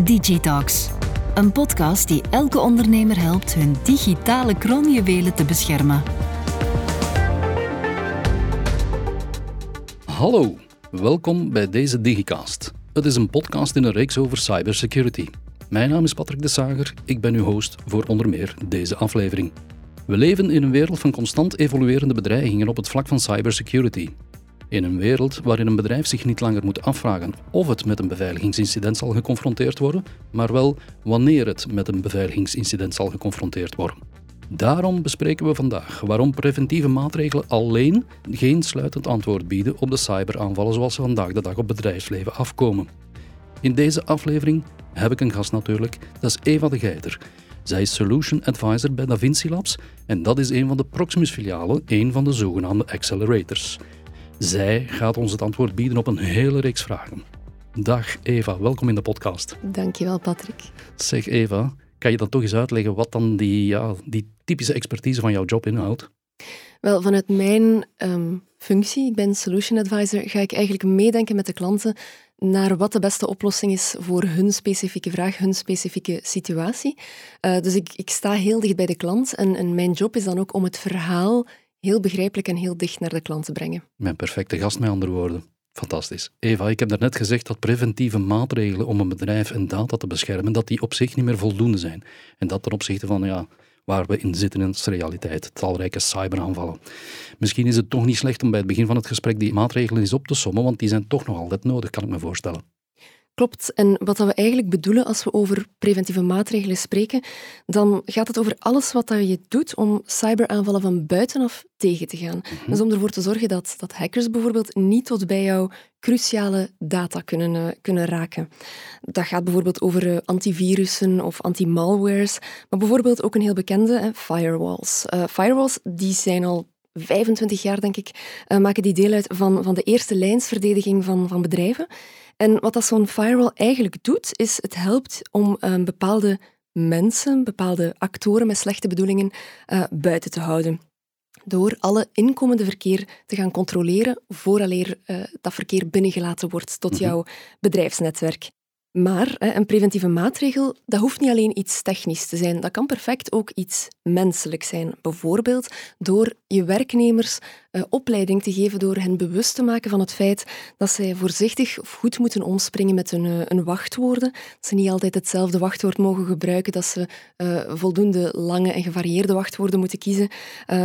Digitalks, een podcast die elke ondernemer helpt hun digitale kroonjuwelen te beschermen. Hallo, welkom bij deze Digicast. Het is een podcast in een reeks over cybersecurity. Mijn naam is Patrick de Sager, ik ben uw host voor onder meer deze aflevering. We leven in een wereld van constant evoluerende bedreigingen op het vlak van cybersecurity. In een wereld waarin een bedrijf zich niet langer moet afvragen of het met een beveiligingsincident zal geconfronteerd worden, maar wel wanneer het met een beveiligingsincident zal geconfronteerd worden. Daarom bespreken we vandaag waarom preventieve maatregelen alleen geen sluitend antwoord bieden op de cyberaanvallen zoals ze vandaag de dag op bedrijfsleven afkomen. In deze aflevering heb ik een gast natuurlijk, dat is Eva de Geiter. Zij is Solution Advisor bij DaVinci Labs en dat is een van de Proximus-filialen, een van de zogenaamde accelerators. Zij gaat ons het antwoord bieden op een hele reeks vragen. Dag Eva, welkom in de podcast. Dankjewel Patrick. Zeg Eva, kan je dan toch eens uitleggen wat dan die, ja, die typische expertise van jouw job inhoudt? Wel, vanuit mijn ehm, functie, ik ben Solution Advisor, ga ik eigenlijk meedenken met de klanten naar wat de beste oplossing is voor hun specifieke vraag, hun specifieke situatie. Uh, dus ik, ik sta heel dicht bij de klant en, en mijn job is dan ook om het verhaal heel begrijpelijk en heel dicht naar de klant te brengen. Mijn perfecte gast, met andere woorden. Fantastisch. Eva, ik heb daarnet gezegd dat preventieve maatregelen om een bedrijf en data te beschermen, dat die op zich niet meer voldoende zijn. En dat ten opzichte van ja, waar we in zitten in de realiteit, talrijke cyberaanvallen. Misschien is het toch niet slecht om bij het begin van het gesprek die maatregelen eens op te sommen, want die zijn toch nog altijd nodig, kan ik me voorstellen. Klopt. En wat we eigenlijk bedoelen als we over preventieve maatregelen spreken, dan gaat het over alles wat je doet om cyberaanvallen van buitenaf tegen te gaan. Mm Dus om ervoor te zorgen dat, dat hackers bijvoorbeeld niet tot bij jouw cruciale data kunnen, uh, kunnen raken. Dat gaat bijvoorbeeld over uh, antivirussen of anti-malwares, maar bijvoorbeeld ook een heel bekende, uh, firewalls. firewalls die zijn al 25 jaar, denk ik, maken die deel uit van, van de eerste lijnsverdediging van, van bedrijven. En wat dat zo'n firewall eigenlijk doet, is het helpt om um, bepaalde mensen, bepaalde actoren met slechte bedoelingen uh, buiten te houden. Door alle inkomende verkeer te gaan controleren vooraleer uh, dat verkeer binnengelaten wordt tot mhm. jouw bedrijfsnetwerk. Maar een preventieve maatregel, dat hoeft niet alleen iets technisch te zijn. Dat kan perfect ook iets menselijk zijn. Bijvoorbeeld door je werknemers uh, opleiding te geven, door hen bewust te maken van het feit dat zij voorzichtig of goed moeten omspringen met hun, uh, hun wachtwoorden. Dat ze niet altijd hetzelfde wachtwoord mogen gebruiken, dat ze uh, voldoende lange en gevarieerde wachtwoorden moeten kiezen.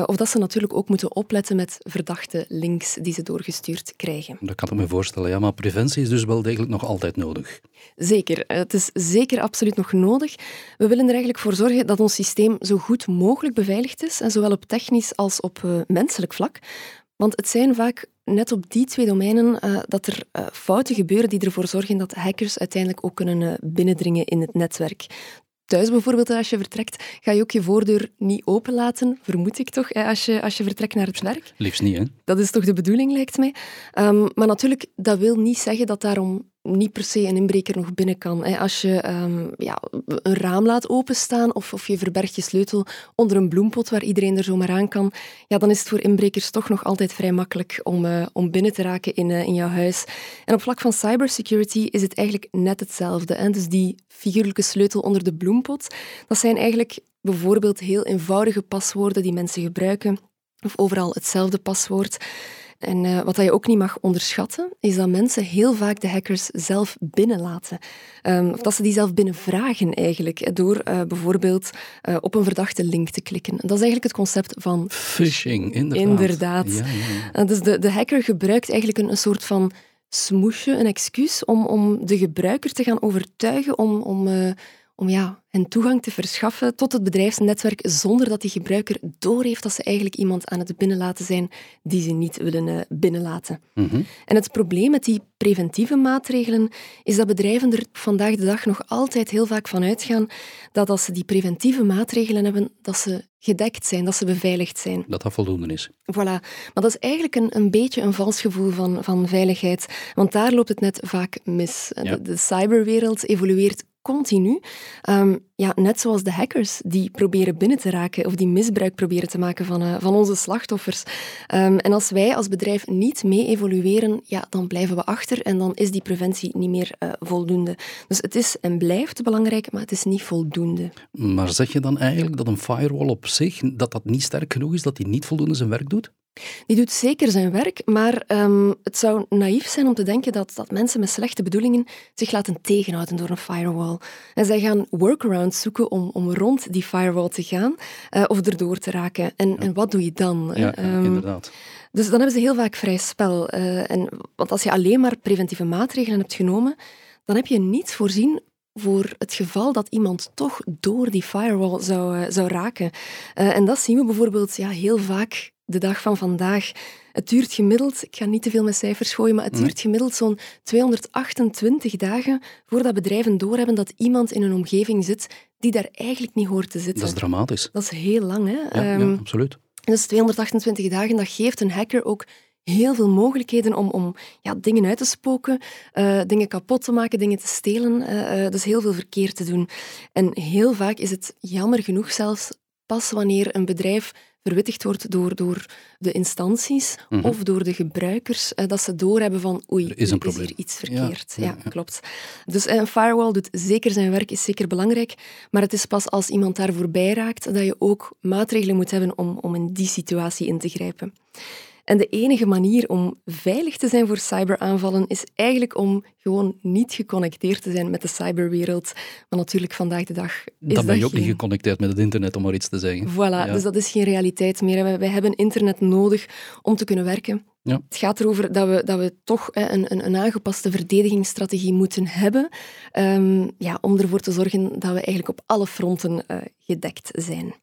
of dat ze natuurlijk ook moeten opletten met verdachte links die ze doorgestuurd krijgen. Dat kan ik me voorstellen, ja. Maar preventie is dus wel degelijk nog altijd nodig. Zeker. Het is zeker absoluut nog nodig. We willen er eigenlijk voor zorgen dat ons systeem zo goed mogelijk beveiligd is, en zowel op technisch als op menselijk vlak. Want het zijn vaak net op die twee domeinen uh, dat er uh, fouten gebeuren die ervoor zorgen dat hackers uiteindelijk ook kunnen binnendringen in het netwerk. Thuis bijvoorbeeld, als je vertrekt, ga je ook je voordeur niet openlaten, vermoed ik toch, als je, als je vertrekt naar het werk. Liefst niet, hè? Dat is toch de bedoeling, lijkt mij. Um, maar natuurlijk, dat wil niet zeggen dat daarom niet per se een inbreker nog binnen kan. Als je um, ja, een raam laat openstaan of, of je verbergt je sleutel onder een bloempot waar iedereen er zomaar aan kan, ja, dan is het voor inbrekers toch nog altijd vrij makkelijk om, uh, om binnen te raken in, uh, in jouw huis. En op vlak van cybersecurity is het eigenlijk net hetzelfde. Hè? Dus die figuurlijke sleutel onder de bloempot, dat zijn eigenlijk bijvoorbeeld heel eenvoudige paswoorden die mensen gebruiken, of overal hetzelfde paswoord. En uh, wat je ook niet mag onderschatten, is dat mensen heel vaak de hackers zelf binnenlaten. Um, of dat ze die zelf binnenvragen eigenlijk, door uh, bijvoorbeeld uh, op een verdachte link te klikken. Dat is eigenlijk het concept van... Phishing, inderdaad. Inderdaad. Ja, ja. Dus de, de hacker gebruikt eigenlijk een, een soort van smoesje, een excuus om, om de gebruiker te gaan overtuigen om, om, om ja, hen toegang te verschaffen tot het bedrijfsnetwerk zonder dat die gebruiker doorheeft dat ze eigenlijk iemand aan het binnenlaten zijn die ze niet willen uh, binnenlaten. Mhm. En het probleem met die preventieve maatregelen is dat bedrijven er vandaag de dag nog altijd heel vaak van uitgaan dat als ze die preventieve maatregelen hebben, dat ze gedekt zijn, dat ze beveiligd zijn. Dat dat voldoende is. Voilà. Maar dat is eigenlijk een, een beetje een vals gevoel van, van veiligheid, want daar loopt het net vaak mis. Ja. De, de cyberwereld evolueert continu. Ehm, ja, net zoals de hackers die proberen binnen te raken of die misbruik proberen te maken van, uh, van onze slachtoffers. Ehm, en als wij als bedrijf niet mee evolueren, ja, dan blijven we achter en dan is die preventie niet meer uh, voldoende. Dus het is en blijft belangrijk, maar het is niet voldoende. Maar zeg je dan eigenlijk dat een firewall op zich, dat dat niet sterk genoeg is, dat die niet voldoende zijn werk doet? Die doet zeker zijn werk, maar um, het zou naïef zijn om te denken dat, dat mensen met slechte bedoelingen zich laten tegenhouden door een firewall. En zij gaan workarounds zoeken om, om rond die firewall te gaan uh, of erdoor te raken. En, ja. en wat doe je dan? Ja, um, inderdaad. Dus dan hebben ze heel vaak vrij spel. Uh, en, want als je alleen maar preventieve maatregelen hebt genomen, dan heb je niets voorzien voor het geval dat iemand toch door die firewall zou, uh, zou raken. Uh, en dat zien we bijvoorbeeld ja, heel vaak de dag van vandaag. Het duurt gemiddeld, ik ga niet te veel met cijfers gooien, maar het duurt gemiddeld zo'n 228 dagen voordat bedrijven doorhebben dat iemand in een omgeving zit die daar eigenlijk niet hoort te zitten. Dat is dramatisch. Dat is heel lang, hè? Ja, um, ja absoluut. Dus 228 dagen, dat geeft een hacker ook heel veel mogelijkheden om, om ja, dingen uit te spoken, uh, dingen kapot te maken, dingen te stelen. Uh, uh, dus heel veel verkeer te doen. En heel vaak is het jammer genoeg zelfs pas wanneer een bedrijf verwittigd wordt door, door de instanties mm -hmm. of door de gebruikers, eh, dat ze doorhebben van oei, er is, een is hier iets verkeerd. Ja, ja, ja, klopt. Dus een firewall doet zeker zijn werk, is zeker belangrijk, maar het is pas als iemand daar voorbij raakt dat je ook maatregelen moet hebben om, om in die situatie in te grijpen. En de enige manier om veilig te zijn voor cyberaanvallen is eigenlijk om gewoon niet geconnecteerd te zijn met de cyberwereld. Maar natuurlijk vandaag de dag is Dan ben je ook niet geconnecteerd met het internet, om maar iets te zeggen. Voilà, ja. dus dat is geen realiteit meer. Wij hebben internet nodig om te kunnen werken. Ja. Het gaat erover dat we, dat we toch een, een, een aangepaste verdedigingsstrategie moeten hebben um, ja, om ervoor te zorgen dat we eigenlijk op alle fronten uh, gedekt zijn.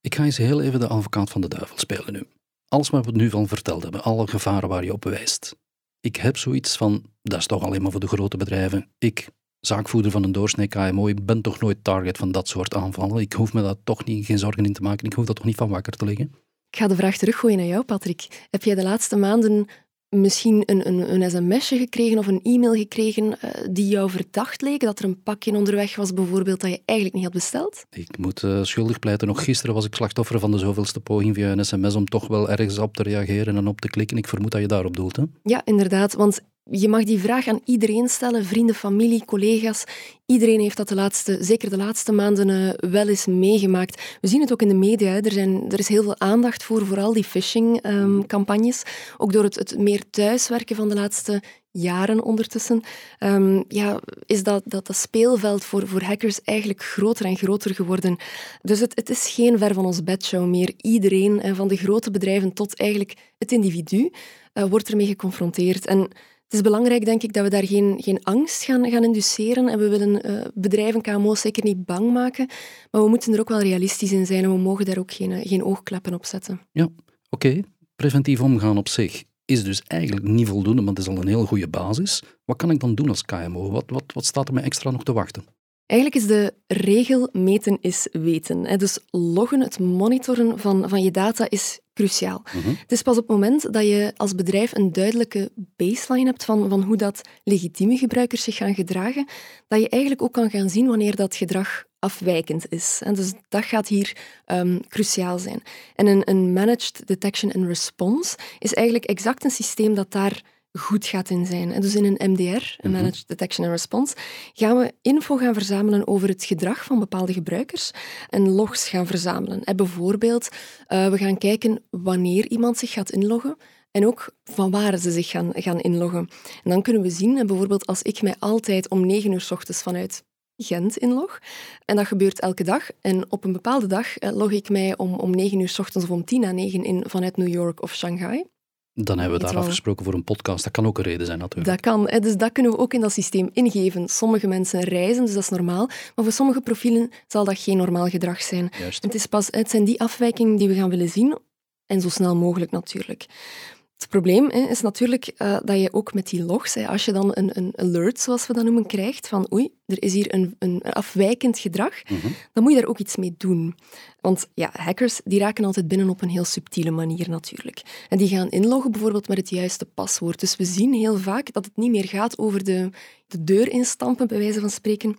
Ik ga eens heel even de advocaat van de duivel spelen nu alles wat we nu van verteld hebben, alle gevaren waar je op wijst. Ik heb zoiets van, dat is toch alleen maar voor de grote bedrijven. Ik, zaakvoerder van een doorsnee KMO, ik ben toch nooit target van dat soort aanvallen. Ik hoef me daar toch niet, geen zorgen in te maken. Ik hoef dat toch niet van wakker te liggen. Ik ga de vraag teruggooien naar jou, Patrick. Heb jij de laatste maanden misschien een, een, een sms'je gekregen of een e-mail gekregen uh, die jou verdacht leek? Dat er een pakje onderweg was, bijvoorbeeld, dat je eigenlijk niet had besteld? Ik moet uh, schuldig pleiten. Nog gisteren was ik slachtoffer van de zoveelste poging via een sms om toch wel ergens op te reageren en op te klikken. Ik vermoed dat je daarop doelt, hè? Ja, inderdaad. Want je mag die vraag aan iedereen stellen, vrienden, familie, collega's. Iedereen heeft dat de laatste, zeker de laatste maanden uh, wel eens meegemaakt. We zien het ook in de media. Er, zijn, er is heel veel aandacht voor, vooral die phishing-campagnes. Um, ook door het, het, meer thuiswerken van de laatste jaren ondertussen, um, ja, is dat, dat, dat speelveld voor, voor hackers eigenlijk groter en groter geworden. Dus het, het is geen ver van ons bedshow meer. Iedereen, van de grote bedrijven tot eigenlijk het individu, uh, wordt ermee geconfronteerd. En het is belangrijk, denk ik, dat we daar geen, geen angst gaan, gaan induceren. En we willen uh, bedrijven, KMO's, zeker niet bang maken. Maar we moeten er ook wel realistisch in zijn en we mogen daar ook geen, geen oogkleppen op zetten. Ja, oké. Preventief omgaan op zich is dus eigenlijk niet voldoende, maar het is al een heel goede basis. Wat kan ik dan doen als KMO? Wat, wat, wat staat er mij extra nog te wachten? Eigenlijk is de regel meten is weten. Dus loggen, het monitoren van, van je data is cruciaal. Mhm. Het is pas op het moment dat je als bedrijf een duidelijke baseline hebt van, van hoe dat legitieme gebruikers zich gaan gedragen, dat je eigenlijk ook kan gaan zien wanneer dat gedrag afwijkend is. En dus dat gaat hier um, cruciaal zijn. En een, een Managed Detection and Response is eigenlijk exact een systeem dat daar goed gaat in zijn. En dus in een MDR, een Managed Detection and Response, gaan we info gaan verzamelen over het gedrag van bepaalde gebruikers en logs gaan verzamelen. En bijvoorbeeld, uh, we gaan kijken wanneer iemand zich gaat inloggen, en ook van waar ze zich gaan, gaan inloggen. En dan kunnen we zien, bijvoorbeeld als ik mij altijd om negen uur s ochtends vanuit Gent inlog, en dat gebeurt elke dag, en op een bepaalde dag log ik mij om, om negen uur s ochtends of om tien na negen in vanuit New York of Shanghai, dan hebben we daar afgesproken voor een podcast. Dat kan ook een reden zijn, natuurlijk. Dat kan. Dus dat kunnen we ook in dat systeem ingeven. Sommige mensen reizen, dus dat is normaal. Maar voor sommige profielen zal dat geen normaal gedrag zijn. Juist. Het, is pas, het zijn die afwijkingen die we gaan willen zien. En zo snel mogelijk natuurlijk. Het probleem hè, is natuurlijk uh, dat je ook met die logs, hè, als je dan een, een, alert, zoals we dat noemen, krijgt, van oei, er is hier een, een afwijkend gedrag, mm -hmm. dan moet je daar ook iets mee doen. Want ja, hackers die raken altijd binnen op een heel subtiele manier natuurlijk. En die gaan inloggen bijvoorbeeld met het juiste paswoord. Dus we zien heel vaak dat het niet meer gaat over de, de deur instampen, bij wijze van spreken,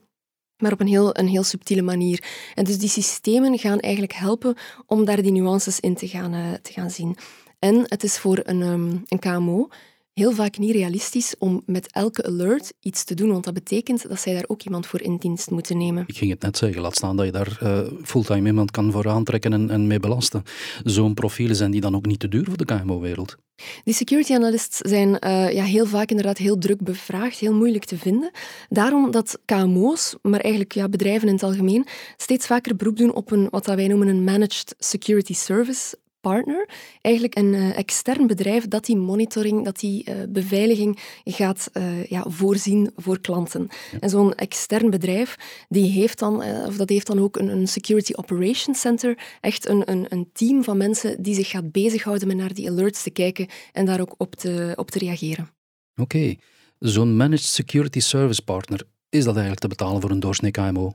maar op een heel, een heel subtiele manier. En dus die systemen gaan eigenlijk helpen om daar die nuances in te gaan, uh, te gaan zien. En het is voor een, um, een KMO heel vaak niet realistisch om met elke alert iets te doen, want dat betekent dat zij daar ook iemand voor in dienst moeten nemen. Ik ging het net zeggen, laat staan dat je daar uh, fulltime iemand kan voor aantrekken en, en mee belasten. Zo'n profielen zijn die dan ook niet te duur voor de KMO-wereld? Die security analysts zijn uh, ja, heel vaak inderdaad heel druk bevraagd, heel moeilijk te vinden. Daarom dat KMO's, maar eigenlijk ja, bedrijven in het algemeen, steeds vaker beroep doen op een, wat wij noemen een managed security service partner, eigenlijk een uh, extern bedrijf dat die monitoring, dat die uh, beveiliging gaat uh, ja, voorzien voor klanten. En zo'n extern bedrijf, die heeft dan, of dat heeft dan ook een, een Security Operations Center, echt een, een, een, team van mensen die zich gaat bezighouden met naar die alerts te kijken en daar ook op te, op te reageren. Oké, zo'n Managed Security Service Partner, is dat eigenlijk te betalen voor een doorsnee KMO?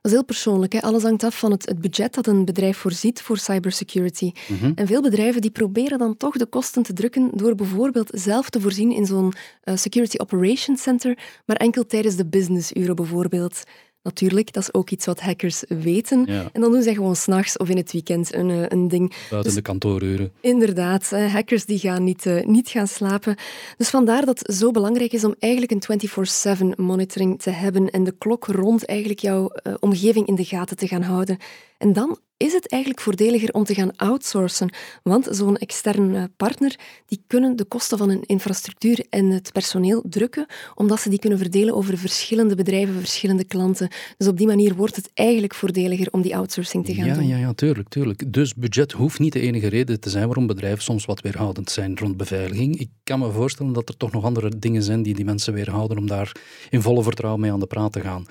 Dat is heel persoonlijk. Hè. Alles hangt af van het, het, budget dat een bedrijf voorziet voor cybersecurity. Mm En veel bedrijven die proberen dan toch de kosten te drukken door bijvoorbeeld zelf te voorzien in zo'n uh, Security Operations Center, maar enkel tijdens de businessuren bijvoorbeeld. Natuurlijk, dat is ook iets wat hackers weten. En dan doen zij gewoon s'nachts of in het weekend een, eh, een ding. Buiten dus, de kantooruren. Inderdaad, hackers die gaan niet, uh, niet gaan slapen. Dus vandaar dat het zo belangrijk is om eigenlijk een 24-7 monitoring te hebben en de klok rond eigenlijk jouw uh, omgeving in de gaten te gaan houden. En dan is het eigenlijk voordeliger om te gaan outsourcen. Want zo'n externe partner, die kunnen de kosten van hun infrastructuur en het personeel drukken, omdat ze die kunnen verdelen over verschillende bedrijven, verschillende klanten. Dus op die manier wordt het eigenlijk voordeliger om die outsourcing te gaan ja, doen. Ja, ja, tuurlijk, tuurlijk. Dus budget hoeft niet de enige reden te zijn waarom bedrijven soms wat weerhoudend zijn rond beveiliging. Ik kan me voorstellen dat er toch nog andere dingen zijn die die mensen weerhouden om daar in volle vertrouwen mee aan de praat te gaan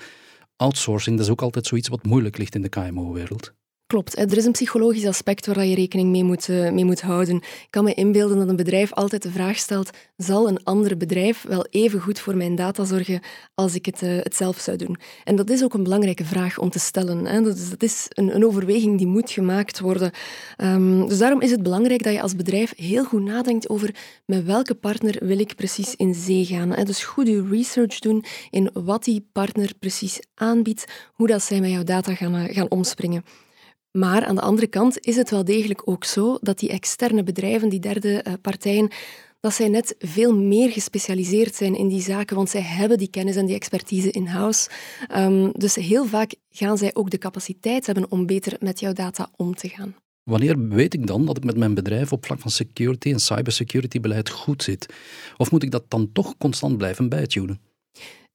outsourcing, dat is ook altijd zoiets wat moeilijk ligt in de KMO-wereld. Klopt. Er is een psychologisch aspect waar je rekening mee moet, eh, mee moet houden. Ik kan me inbeelden dat een bedrijf altijd de vraag stelt: zal een ander bedrijf wel even goed voor mijn data zorgen als ik het, uh, het zelf zou doen? En dat is ook een belangrijke vraag om te stellen. Dat, is, een, overweging die moet gemaakt worden. Um, dus daarom is het belangrijk dat je als bedrijf heel goed nadenkt over met welke partner wil ik precies in zee gaan. Dus goed je research doen in wat die partner precies aanbiedt, hoe dat zij met jouw data gaan, uh, gaan omspringen. Maar aan de andere kant is het wel degelijk ook zo dat die externe bedrijven, die derde uh, partijen, dat zij net veel meer gespecialiseerd zijn in die zaken, want zij hebben die kennis en die expertise in-house. Um, dus heel vaak gaan zij ook de capaciteit hebben om beter met jouw data om te gaan. Wanneer weet ik dan dat ik met mijn bedrijf op vlak van security en cybersecurity beleid goed zit? Of moet ik dat dan toch constant blijven bijtunen?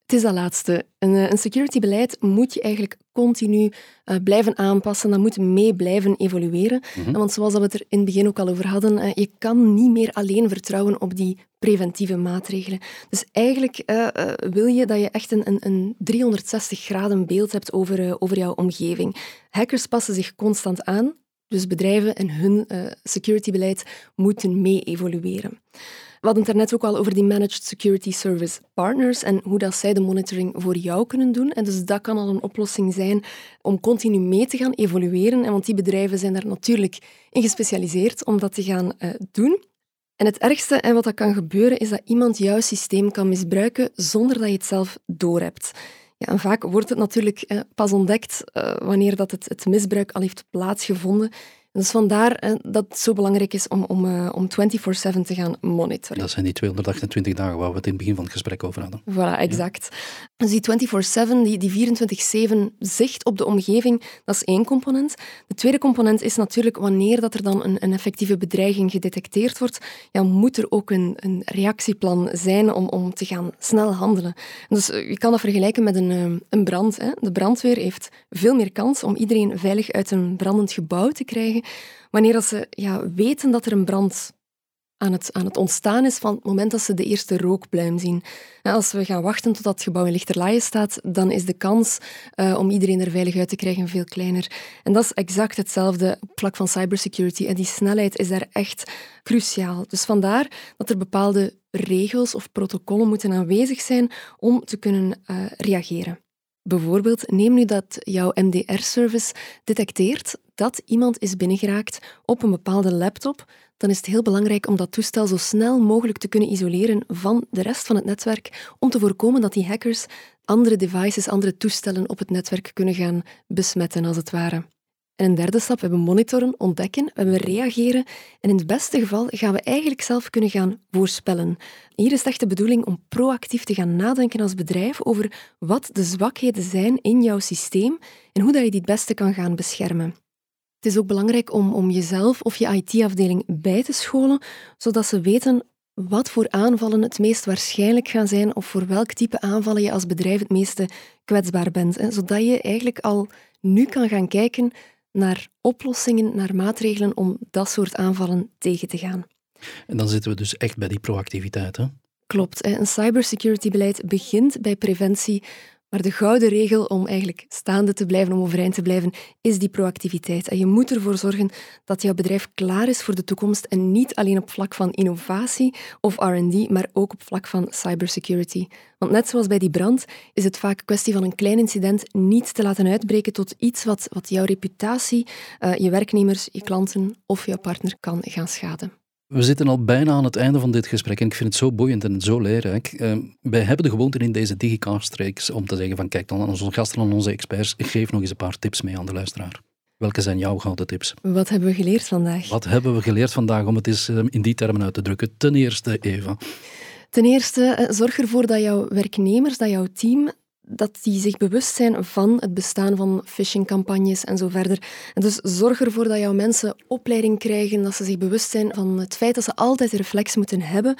Het is dat laatste. Een, eh, een security-beleid moet je eigenlijk continu uh, blijven aanpassen. Dat moet mee blijven evolueren. Mm-hmm. Want zoals we het er in het begin ook al over hadden, uh, je kan niet meer alleen vertrouwen op die preventieve maatregelen. Dus eigenlijk uh, wil je dat je echt een, een, een 360 graden beeld hebt over, over jouw omgeving. Hackers passen zich constant aan, dus bedrijven en hun security-beleid moeten mee evolueren. We hadden het net ook al over die Managed Security Service Partners en hoe dat zij de monitoring voor jou kunnen doen. En dus dat kan al een oplossing zijn om continu mee te gaan evolueren. En want die bedrijven zijn daar natuurlijk in gespecialiseerd om dat te gaan uh, doen. En het ergste en wat dat kan gebeuren is dat iemand jouw systeem kan misbruiken zonder dat je het zelf doorhebt. Vaak wordt het natuurlijk eh, pas ontdekt uh, wanneer dat het misbruik al heeft plaatsgevonden. Dus vandaar eh, dat het zo belangrijk is om, om, uh, om 24-7 te gaan monitoren. Dat zijn die 228 dagen waar we het in het begin van het gesprek over hadden. Voilà, exact. Dus die 24-7, die, die 24-7 zicht op de omgeving, dat is één component. De tweede component is natuurlijk wanneer dat er dan een, een effectieve bedreiging gedetecteerd wordt, ja, moet er ook een, een reactieplan zijn om, om te gaan snel handelen. Dus eh, je kan dat vergelijken met een, een brand. Hè. De brandweer heeft veel meer kans om iedereen veilig uit een brandend gebouw te krijgen wanneer ze ja, weten dat er een brand aan het, aan het ontstaan is van het moment dat ze de eerste rookpluim zien. als we gaan wachten tot dat gebouw in lichterlaaien staat, dan is de kans uh, om iedereen er veilig uit te krijgen veel kleiner. En dat is exact hetzelfde op vlak van cybersecurity. En die snelheid is daar echt cruciaal. Dus vandaar dat er bepaalde regels of protocollen moeten aanwezig zijn om te kunnen uh, reageren. Bijvoorbeeld, neem nu dat jouw MDR-service detecteert dat iemand is binnengeraakt op een bepaalde laptop, dan is het heel belangrijk om dat toestel zo snel mogelijk te kunnen isoleren van de rest van het netwerk, om te voorkomen dat die hackers andere devices, andere toestellen op het netwerk kunnen gaan besmetten, als het ware. En een derde stap, we hebben monitoren, ontdekken, we hebben reageren en in het beste geval gaan we eigenlijk zelf kunnen gaan voorspellen. Hier is echt de bedoeling om proactief te gaan nadenken als bedrijf over wat de zwakheden zijn in jouw systeem en hoe dat je die het beste kan gaan beschermen. Het is ook belangrijk om, om jezelf of je IT-afdeling bij te scholen, zodat ze weten wat voor aanvallen het meest waarschijnlijk gaan zijn of voor welk type aanvallen je als bedrijf het meeste kwetsbaar bent. Hè, zodat je eigenlijk al nu kan gaan kijken naar oplossingen, naar maatregelen om dat soort aanvallen tegen te gaan. En dan zitten we dus echt bij die proactiviteit. Hè? Klopt. Een cybersecurity beleid begint bij preventie, maar de gouden regel om eigenlijk staande te blijven, om overeind te blijven, is die proactiviteit. En je moet ervoor zorgen dat jouw bedrijf klaar is voor de toekomst en niet alleen op vlak van innovatie of R&D, maar ook op vlak van cybersecurity. Want net zoals bij die brand is het vaak kwestie van een klein incident niet te laten uitbreken tot iets wat, wat jouw reputatie, uh, je werknemers, je klanten of jouw partner kan gaan schaden. We zitten al bijna aan het einde van dit gesprek en ik vind het zo boeiend en zo leerrijk. Uh, wij hebben de gewoonte in deze digicast om te zeggen van kijk dan aan onze gasten en onze experts, geef nog eens een paar tips mee aan de luisteraar. Welke zijn jouw gouden tips? Wat hebben we geleerd vandaag? Wat hebben we geleerd vandaag om het eens ehm, in die termen uit te drukken? Ten eerste, Eva. Ten eerste, eh, zorg ervoor dat jouw werknemers, dat jouw team dat die zich bewust zijn van het bestaan van phishingcampagnes en zo verder. En dus zorg ervoor dat jouw mensen opleiding krijgen, dat ze zich bewust zijn van het feit dat ze altijd reflex moeten hebben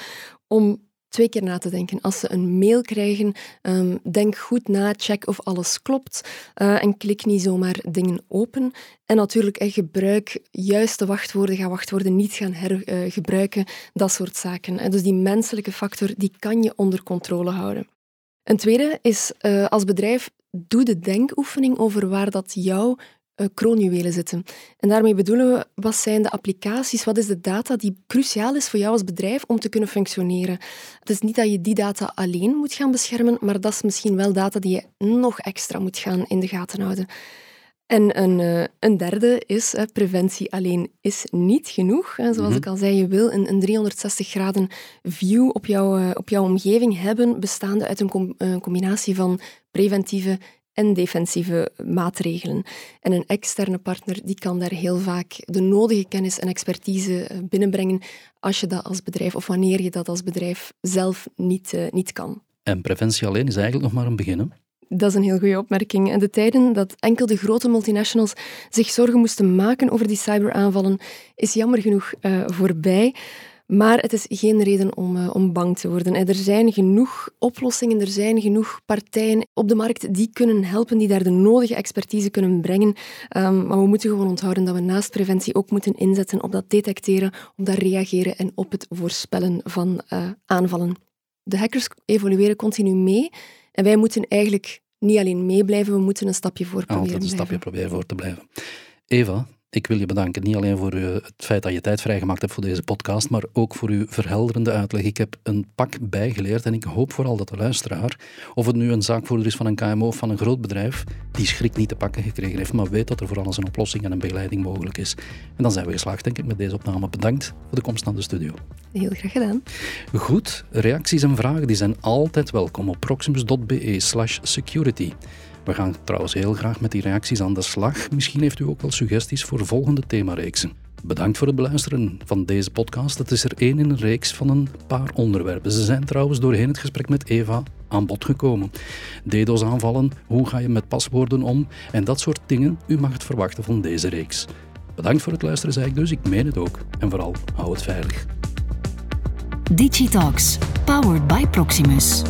om twee keer na te denken. Als ze een mail krijgen, um, denk goed na, check of alles klopt uh, en klik niet zomaar dingen open. En natuurlijk, eh, gebruik juiste wachtwoorden, ga wachtwoorden niet gaan hergebruiken, uh, dat soort zaken. En dus die menselijke factor, die kan je onder controle houden. Een tweede is uh, als bedrijf, doe de denkoefening over waar dat jouw uh, kroonjuwelen zitten. En daarmee bedoelen we, wat zijn de applicaties, wat is de data die cruciaal is voor jou als bedrijf om te kunnen functioneren. Het is niet dat je die data alleen moet gaan beschermen, maar dat is misschien wel data die je nog extra moet gaan in de gaten houden. En een, uh, een derde is, preventie alleen is niet genoeg. Hè. Zoals mm ik al zei, je wil een, een 360 graden view op, jou, uh, op jouw omgeving hebben, bestaande uit een com combinatie van preventieve en defensieve maatregelen. En een externe partner die kan daar heel vaak de nodige kennis en expertise binnenbrengen als je dat als bedrijf of wanneer je dat als bedrijf zelf niet, niet kan. En preventie alleen is eigenlijk nog maar een begin. Hè? Dat is een heel goede opmerking. En de tijden dat enkel de grote multinationals zich zorgen moesten maken over die cyberaanvallen, is jammer genoeg uh, voorbij. Maar het is geen reden om, uh, om bang te worden. Er zijn genoeg oplossingen, er zijn genoeg partijen op de markt die kunnen helpen, die daar de nodige expertise kunnen brengen. Um, maar we moeten gewoon onthouden dat we naast preventie ook moeten inzetten op dat detecteren, op dat reageren en op het voorspellen van uh, aanvallen. De hackers evolueren continu mee en wij moeten eigenlijk niet alleen meeblijven, we moeten een stapje voor proberen Altijd een stapje proberen voor te blijven. Eva, ik wil je bedanken, niet alleen voor uh, het feit dat je tijd vrijgemaakt hebt voor deze podcast, maar ook voor uw verhelderende uitleg. Ik heb een pak bijgeleerd en ik hoop vooral dat de luisteraar, of het nu een zaakvoerder is van een KMO of van een groot bedrijf, die schrik niet te pakken gekregen heeft, maar weet dat er voor alles een oplossing en een begeleiding mogelijk is. En dan zijn we geslaagd, denk ik, met deze opname. Bedankt voor de komst naar de studio. Heel graag gedaan. Goed, reacties en vragen die zijn altijd welkom op proximus.be slash security. We gaan trouwens heel graag met die reacties aan de slag. Misschien heeft u ook wel suggesties voor volgende themareeksen. Bedankt voor het beluisteren van deze podcast. Het is er één in een reeks van een paar onderwerpen. Ze zijn trouwens doorheen het gesprek met Eva aan bod gekomen. DDoS aanvallen, hoe ga je met paswoorden om en dat soort dingen. U mag het verwachten van deze reeks. Bedankt voor het luisteren, zei ik dus. Ik meen het ook. En vooral, hou het veilig. Digitalks, powered by Proximus.